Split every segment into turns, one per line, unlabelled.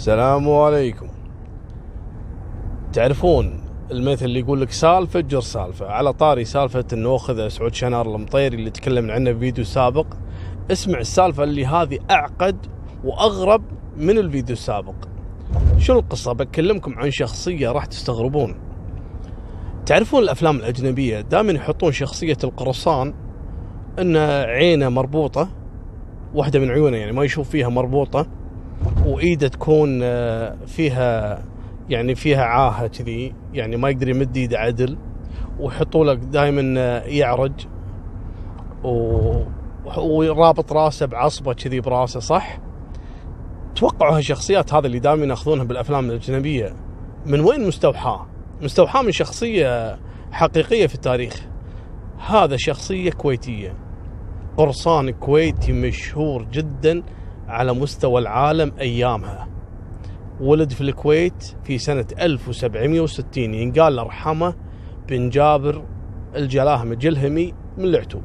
السلام عليكم. تعرفون المثل اللي يقول لك سالفة جر سالفة. على طاري سالفة إنه أخذ سعود شنار المطيري اللي تكلمنا عنه في فيديو سابق. اسمع السالفة اللي هذه أعقد وأغرب من الفيديو السابق. شو القصة؟ بكلمكم عن شخصية راح تستغربون. تعرفون الأفلام الأجنبية دائما يحطون شخصية القرصان ان عينة مربوطة واحدة من عيونه يعني ما يشوف فيها مربوطة وإيده تكون آه، فيها يعني فيها عاهة كذي يعني ما يقدر يمد إيده عدل ويحطوا لك دائما آه، يعرج و... ورابط راسه بعصبة كذي براسه صح؟ توقعوا هالشخصيات هذا اللي دائما يأخذونها بالأفلام الأجنبية من وين مستوحاة؟ مستوحاة من شخصية حقيقية في التاريخ هذا شخصية كويتية قرصان كويتي مشهور جدا على مستوى العالم أيامها. ولد في الكويت في سنة 1760 ينقال رحمة بن جابر الجلاهمة جلهمي من العتوب.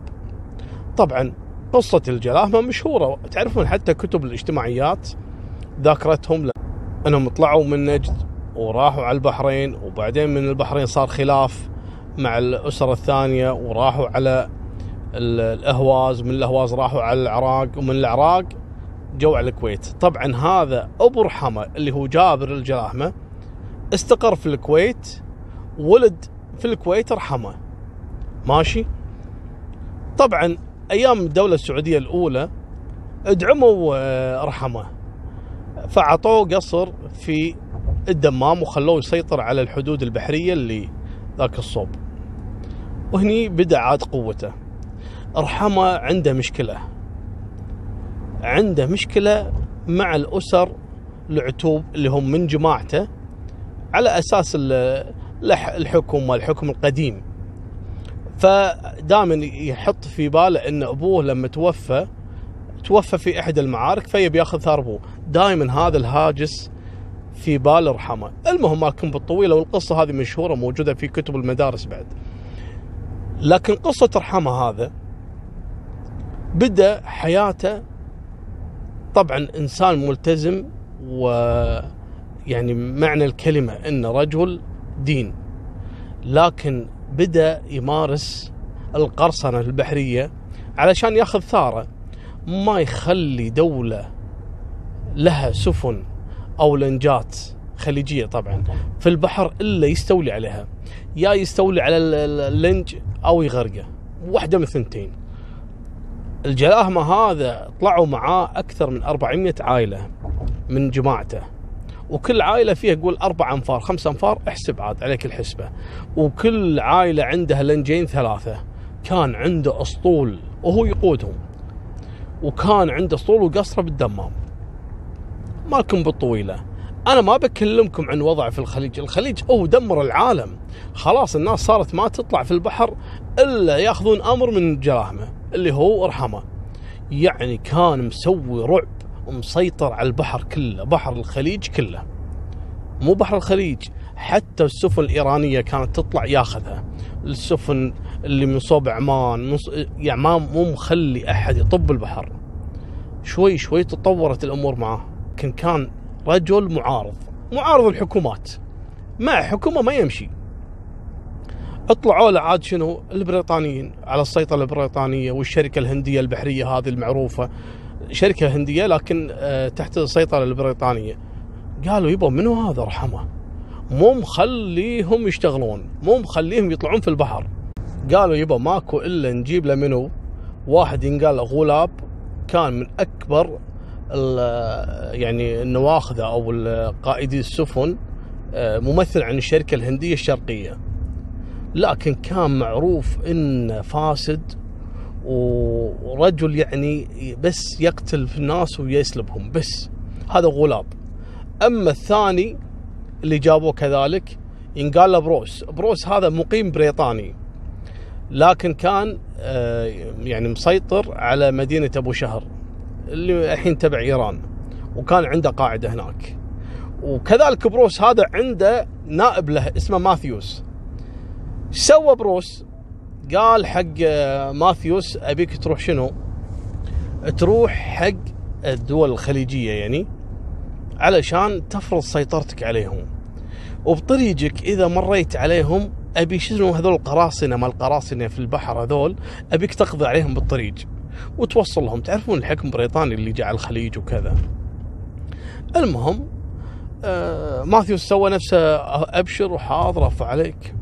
طبعا قصة الجلاهمة مشهورة تعرفون حتى كتب الاجتماعيات ذاكرتهم ل... أنهم طلعوا من نجد وراحوا على البحرين وبعدين من البحرين صار خلاف مع الأسرة الثانية وراحوا على الأهواز من الأهواز راحوا على العراق ومن العراق جو على الكويت. طبعا هذا أبو رحمة اللي هو جابر الجلاهمه استقر في الكويت ولد في الكويت رحمة. ماشي؟ طبعا أيام الدولة السعودية الأولى ادعموا آه، رحمة. فعطوه قصر في الدمام وخلوه يسيطر على الحدود البحرية اللي ذاك الصوب. وهني بدا عاد قوته. رحمة عنده مشكلة. عنده مشكلة مع الأسر العتوب اللي هم من جماعته على أساس الحكم والحكم القديم. فدائما يحط في باله إن أبوه لما توفى توفى في إحدى المعارك فيبي يأخذ ثار أبوه. دائما هذا الهاجس في بال رحمة. المهم مالكم بالطويلة والقصة هذه مشهورة موجودة في كتب المدارس بعد. لكن قصة رحمة هذا بدأ حياته طبعا إنسان ملتزم و يعني معنى الكلمة انه رجل دين لكن بدأ يمارس القرصنة البحرية علشان يأخذ ثارة. ما يخلي دولة لها سفن أو لنجات خليجية طبعا في البحر إلا يستولي عليها يا يستولي على اللنج أو يغرقه. واحدة من الثنتين. الجلاهمة هذا طلعوا معاه أكثر من 400 عائلة من جماعته. وكل عائلة فيها قول أربع أنفار خمس أنفار احسب عاد عليك الحسبة. وكل عائلة عندها لنجين ثلاثة. كان عنده أسطول وهو يقودهم. وكان عنده أسطول وقصره بالدمام. مالكم بالطويلة. أنا ما بكلمكم عن وضع في الخليج. الخليج هو دمر العالم. خلاص الناس صارت ما تطلع في البحر إلا ياخذون أمر من الجلاهمة اللي هو ارحمه. يعني كان مسوي رعب ومسيطر على البحر كله بحر الخليج كله. مو بحر الخليج حتى السفن الإيرانية كانت تطلع ياخذها. السفن اللي من صوب عمان يعني ما مو مخلي أحد يطب البحر. شوي شوي تطورت الأمور معاه. لكن كان رجل معارض معارض الحكومات. مع حكومة ما يمشي. اطلعوا له عاد شنو؟ البريطانيين على السيطرة البريطانية والشركة الهندية البحرية هذه المعروفة. شركة هندية لكن آه، تحت السيطرة البريطانية. قالوا يبا منو هذا رحمة؟ مو مخليهم يشتغلون مو مخليهم يطلعون في البحر. قالوا يبا ماكو إلا نجيب له منو؟ واحد ينقال غولاب كان من أكبر يعني النواخذة أو قائدي السفن آه، ممثل عن الشركة الهندية الشرقية. لكن كان معروف انه فاسد ورجل يعني بس يقتل في الناس ويسلبهم بس. هذا غلاب. أما الثاني اللي جابوه كذلك ينقال له بروس. بروس هذا مقيم بريطاني لكن كان آه، يعني مسيطر على مدينة أبو شهر اللي الحين تبع إيران وكان عنده قاعدة هناك. وكذلك بروس هذا عنده نائب له اسمه ماثيوس. سوى بروس قال حق آه، ماثيوس أبيك تروح شنو؟ تروح حق الدول الخليجية يعني علشان تفرض سيطرتك عليهم. وبطريقك إذا مريت عليهم أبي شنو هذول القراصنة ما القراصنة في البحر هذول أبيك تقضي عليهم بالطريق وتوصلهم تعرفون الحكم البريطاني اللي جاء على الخليج وكذا. المهم آه ماثيوس سوى نفسه أبشر وحاضر رفع عليك.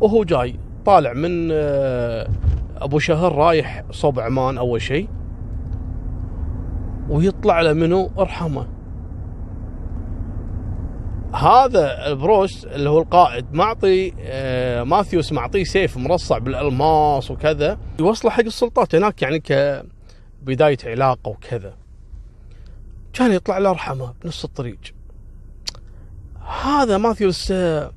وهو جاي. طالع من آه أبو شهر رايح صوب عمان أول شيء. ويطلع له منه ارحمه. هذا البروس اللي هو القائد معطي آه ماثيوس معطيه سيف مرصع بالألماس وكذا يوصله حق السلطات هناك يعني كبداية علاقة وكذا. كان يطلع له ارحمه بنص الطريق. هذا ماثيوس آه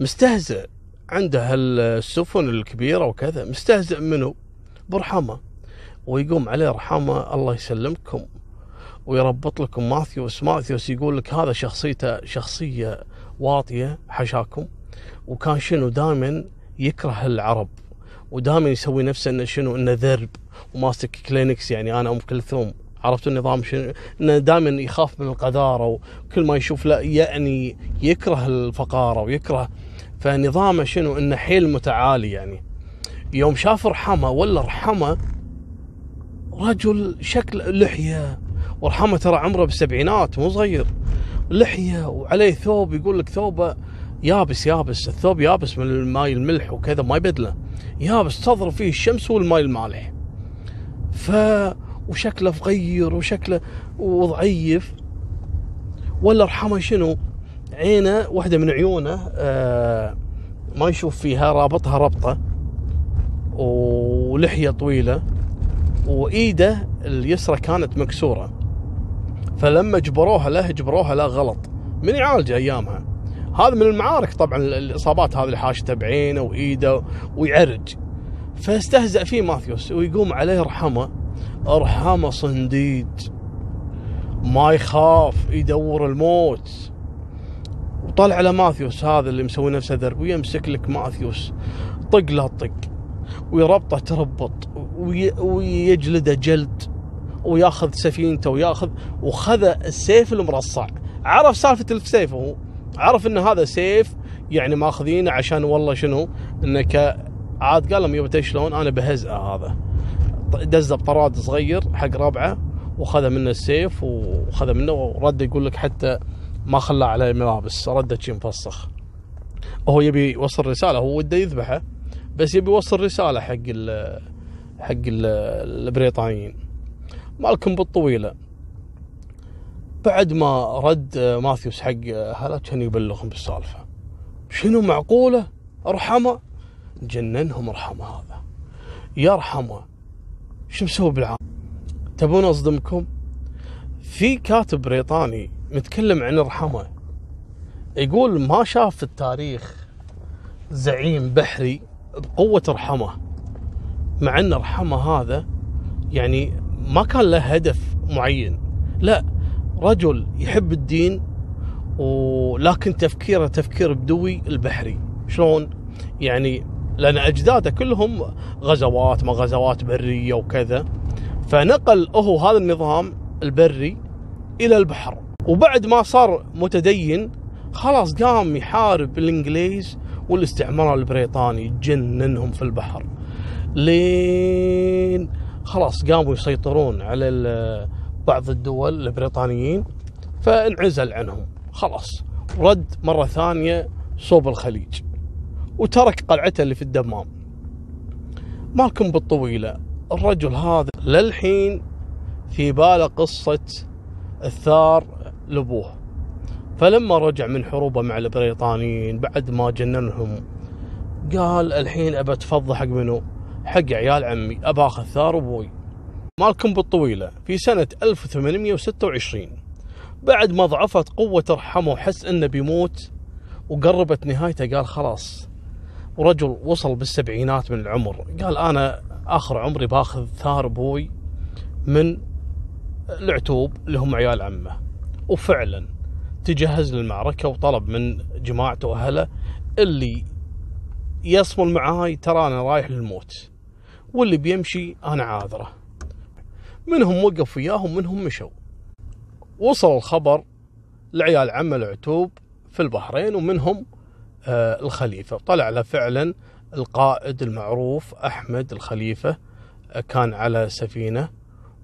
مستهزئ. عنده السفن الكبيرة وكذا مستهزئ منه برحمة. ويقوم عليه رحمة الله يسلمكم ويربط لكم ماثيوس. ماثيوس يقول لك هذا شخصيته شخصية واطية حشاكم. وكان شنو دائما يكره العرب ودائما يسوي نفسه إنه شنو إنه ذرب وماسك كلينكس يعني أنا أم كلثوم. عرفت النظام شنو؟ إنه دائما يخاف من القذارة وكل ما يشوف لا يعني يكره الفقارة ويكره فنظامه شنو؟ إنه حيل متعالي يعني. يوم شاف رحمة ولا رحمة رجل شكل لحية. ورحمة ترى عمره بالسبعينات مو صغير. لحية وعليه ثوب يقول لك ثوبه يابس يابس. الثوب يابس من الماي الملح وكذا ما يبدله. يابس تضرب فيه الشمس والماي المالح. ف وشكله فغير وشكله وضعيف. ولا رحمة شنو؟ عينه واحدة من عيونه آه ما يشوف فيها رابطها ربطه ولحية طويلة وإيده اليسرى كانت مكسورة. فلما جبروها له جبروها له غلط. من يعالجه أيامها. هذا من المعارك طبعا الإصابات هذه اللي حاشته بعينه وإيده ويعرج. فاستهزأ فيه ماثيوس ويقوم عليه رحمه. رحمه صنديد. ما يخاف يدور الموت. وطلع على ماثيوس هذا اللي مسوي نفسه درب ويمسك لك ماثيوس. طق لا طق ويربطه تربط ويجلده جلد وياخذ سفينته وياخذ وخذ السيف المرصع. عرف سالفة السيف هو؟ عرف إن هذا سيف يعني ماخذينه عشان والله شنو؟ انك عاد قال لهم يبا شلون؟ أنا بهزئه هذا. دزه بطراد صغير حق ربعه وخذ منه السيف وخذ منه ورد يقول لك حتى ما خلى عليه ملابس رده شي مفسخ. هو يبي يوصل رسالة هو وده يذبحه بس يبي يوصل رسالة حق ال حق ال البريطانيين. مالكم بالطويلة. بعد ما رد ماثيوس حق هلا كان يبلغهم بالسالفة. شنو معقولة؟ ارحمه. جننهم ارحمه هذا. يا ارحمه شو مسوي بالعام تبون اصدمكم؟ في كاتب بريطاني متكلم عن ارحمه يقول ما شاف في التاريخ زعيم بحري بقوة رحمة مع أن رحمه هذا يعني ما كان له هدف معين. لا رجل يحب الدين ولكن تفكيره تفكير بدوي البحري. شلون؟ يعني لأن أجداده كلهم غزوات ما غزوات برية وكذا. فنقل هو هذا النظام البري إلى البحر. وبعد ما صار متدين خلاص قام يحارب الإنجليز والاستعمار البريطاني جننهم في البحر. لين خلاص قاموا يسيطرون على بعض الدول البريطانيين فانعزل عنهم. خلاص رد مرة ثانية صوب الخليج وترك قلعته اللي في الدمام. مالكم بالطويلة الرجل هذا للحين في باله قصة الثار لأبوه. فلما رجع من حروبه مع البريطانيين بعد ما جننهم قال الحين أبى أتفضح حق منو؟ حق عيال عمي ابى اخذ ثار أبوي. مالكم بالطويلة في سنة 1826 بعد ما ضعفت قوة رحمه وحس إنه بيموت وقربت نهايته قال خلاص. ورجل وصل بالسبعينات من العمر. قال أنا آخر عمري باخذ ثار أبوي من العتوب اللي هم عيال عمه. وفعلا تجهز للمعركة وطلب من جماعته وأهله اللي يصمل معاي ترى أنا رايح للموت واللي بيمشي أنا عاذره. منهم وقف وياهم منهم مشوا. وصل الخبر لعيال عمه العتوب في البحرين ومنهم آه، الخليفة. طلع له فعلا القائد المعروف أحمد الخليفة آه، كان على سفينة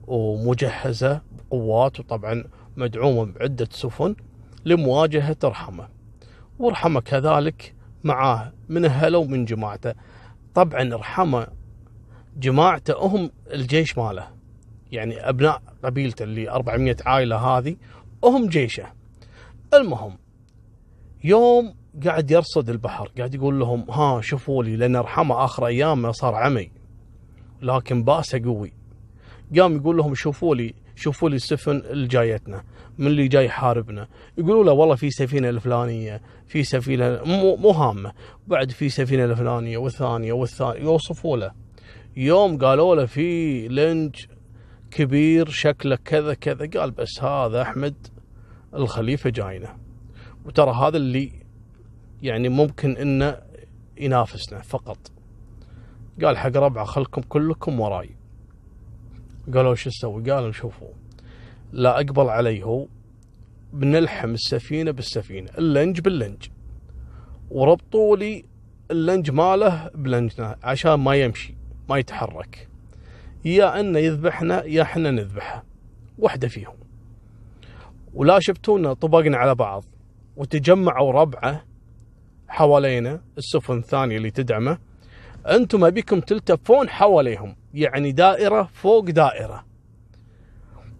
ومجهزة بقوات وطبعا مدعومة بعدة سفن لمواجهة رحمة ورحمة كذلك معاه من أهله ومن جماعته. طبعا رحمة جماعته هم الجيش ماله يعني أبناء قبيلته اللي 400 عائلة هذه هم جيشه. المهم يوم قاعد يرصد البحر قاعد يقول لهم ها شوفوا لي لأن رحمه آخر أيامه صار عمي لكن بأسه قوي. قام يقول لهم شوفوا لي شوفوا لي السفن اللي جايتنا من اللي جاي يحاربنا يقولوا له والله في سفينة الفلانية في سفينة مو, مو هامة. بعد في سفينة الفلانية والثانية والثانية يوصفوا له. يوم قالوا له في لنج كبير شكله كذا كذا. قال بس هذا أحمد الخليفة جاينا. وترى هذا اللي يعني ممكن إنه ينافسنا فقط. قال حق ربعه خلكم كلكم وراي. قالوا شو نسوي قالوا شوفوا لا أقبل عليه هو بنلحم السفينة بالسفينة اللنج باللنج. وربطوا لي اللنج ماله بلنجنا عشان ما يمشي ما يتحرك. يا انه يذبحنا يا إحنا نذبحه واحدة فيهم. ولا شفتونا طبقنا على بعض وتجمعوا ربعة حوالينا السفن الثانية اللي تدعمه. أنتم ابيكم تلتفون حواليهم يعني دائرة فوق دائرة.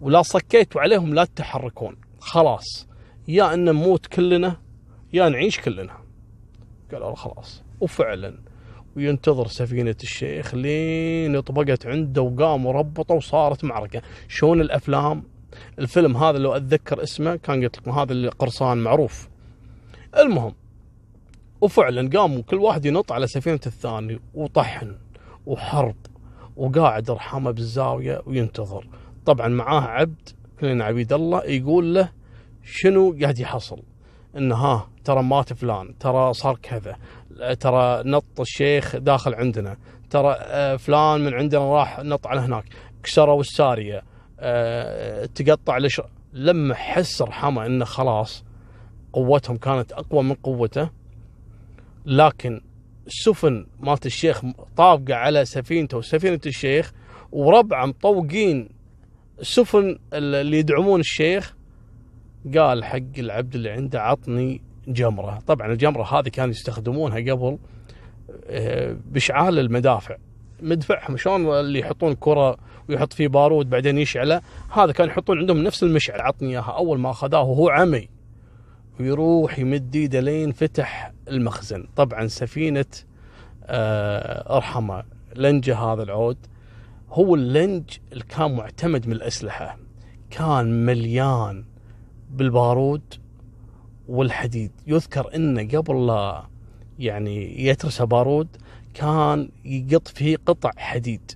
ولا صكيتوا عليهم لا تتحركون. خلاص يا أن نموت كلنا يا نعيش كلنا. قالوا خلاص. وفعلا وينتظر سفينة الشيخ لين طبقت عنده وقام وربطه وصارت معركة. شلون الأفلام؟ الفيلم هذا لو أتذكر اسمه كان قلت لكم هذا اللي قرصان معروف. المهم وفعلا قاموا كل واحد ينط على سفينة الثاني وطحن وحرب وقاعد رحمه بالزاوية وينتظر. طبعا معاه عبد كلنا عبيد الله يقول له شنو قاعد يحصل؟ إنه ها ترى مات فلان ترى صار كذا ترى نط الشيخ داخل عندنا ترى آه، فلان من عندنا راح نط على هناك. كسروا السارية آه، تقطع لش لما حس رحمه إنه خلاص قوتهم كانت أقوى من قوته لكن السفن مالت الشيخ طابقة على سفينته وسفينة الشيخ وربعة مطوقين السفن اللي يدعمون الشيخ. قال حق العبد اللي عنده عطني جمرة. طبعا الجمرة هذه كانوا يستخدمونها قبل آه، بإشعال المدافع. مدفعهم شلون اللي يحطون كرة ويحط فيه بارود بعدين يشعله؟ هذا كانوا يحطون عندهم نفس المشعل عطني إياها. أول ما أخذاه وهو عمي. ويروح يمد إيده لين فتح المخزن. طبعا سفينة آه، ارحمه لنجة هذا العود. هو اللنج اللي كان معتمد من الأسلحة. كان مليان بالبارود والحديد. يذكر إنه قبل لا يعني يترس بارود كان يقط فيه قطع حديد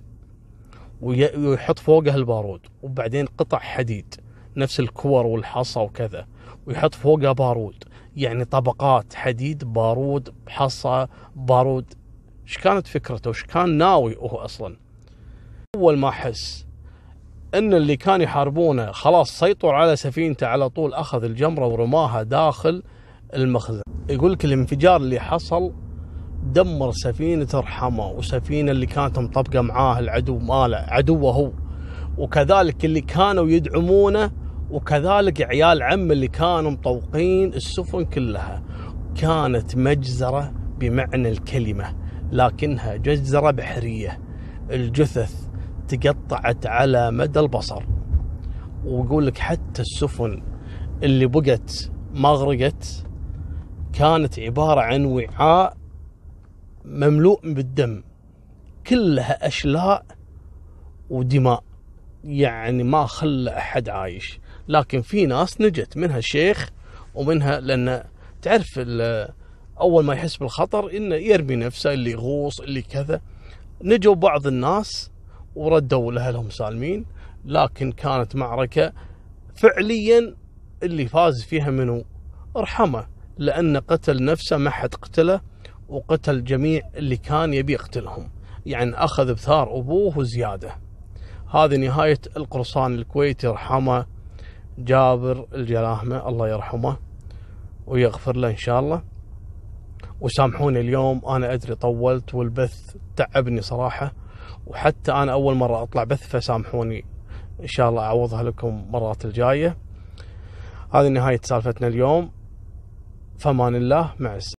ويحط فوقها البارود وبعدين قطع حديد. نفس الكور والحصى وكذا. ويحط فوقها بارود. يعني طبقات حديد بارود حصى بارود. إيش كانت فكرته؟ إيش كان ناوي هو أصلا؟ أول ما حس إن اللي كانوا يحاربونه خلاص سيطروا على سفينته على طول أخذ الجمرة ورماها داخل المخزن. يقول لك الانفجار اللي حصل دمر سفينة رحمة وسفينة اللي كانت مطبقة معاه العدو ماله عدوه هو. وكذلك اللي كانوا يدعمونه وكذلك عيال عم اللي كانوا مطوقين السفن كلها كانت مجزرة بمعنى الكلمة لكنها جزرة بحرية. الجثث تقطعت على مدى البصر. ويقول لك حتى السفن اللي بقت ما غرقت كانت عبارة عن وعاء مملوء بالدم كلها أشلاء ودماء. يعني ما خلى أحد عايش. لكن في ناس نجت منها الشيخ ومنها لأن تعرف أول ما يحس بالخطر إنه يرمي نفسه اللي يغوص اللي كذا. نجوا بعض الناس وردوا لأهلهم سالمين لكن كانت معركة فعليا اللي فاز فيها منه أرحمه لأن قتل نفسه ما حد قتله وقتل جميع اللي كان يبي يقتلهم. يعني أخذ بثار أبوه وزيادة. هذه نهاية القرصان الكويتي رحمه جابر الجلاهمة الله يرحمه ويغفر له إن شاء الله. وسامحوني اليوم أنا أدري طولت والبث تعبني صراحة وحتى أنا أول مرة أطلع بث فسامحوني إن شاء الله أعوضها لكم مرات الجاية. هذه نهاية سالفتنا اليوم. فمان الله مع السلامة.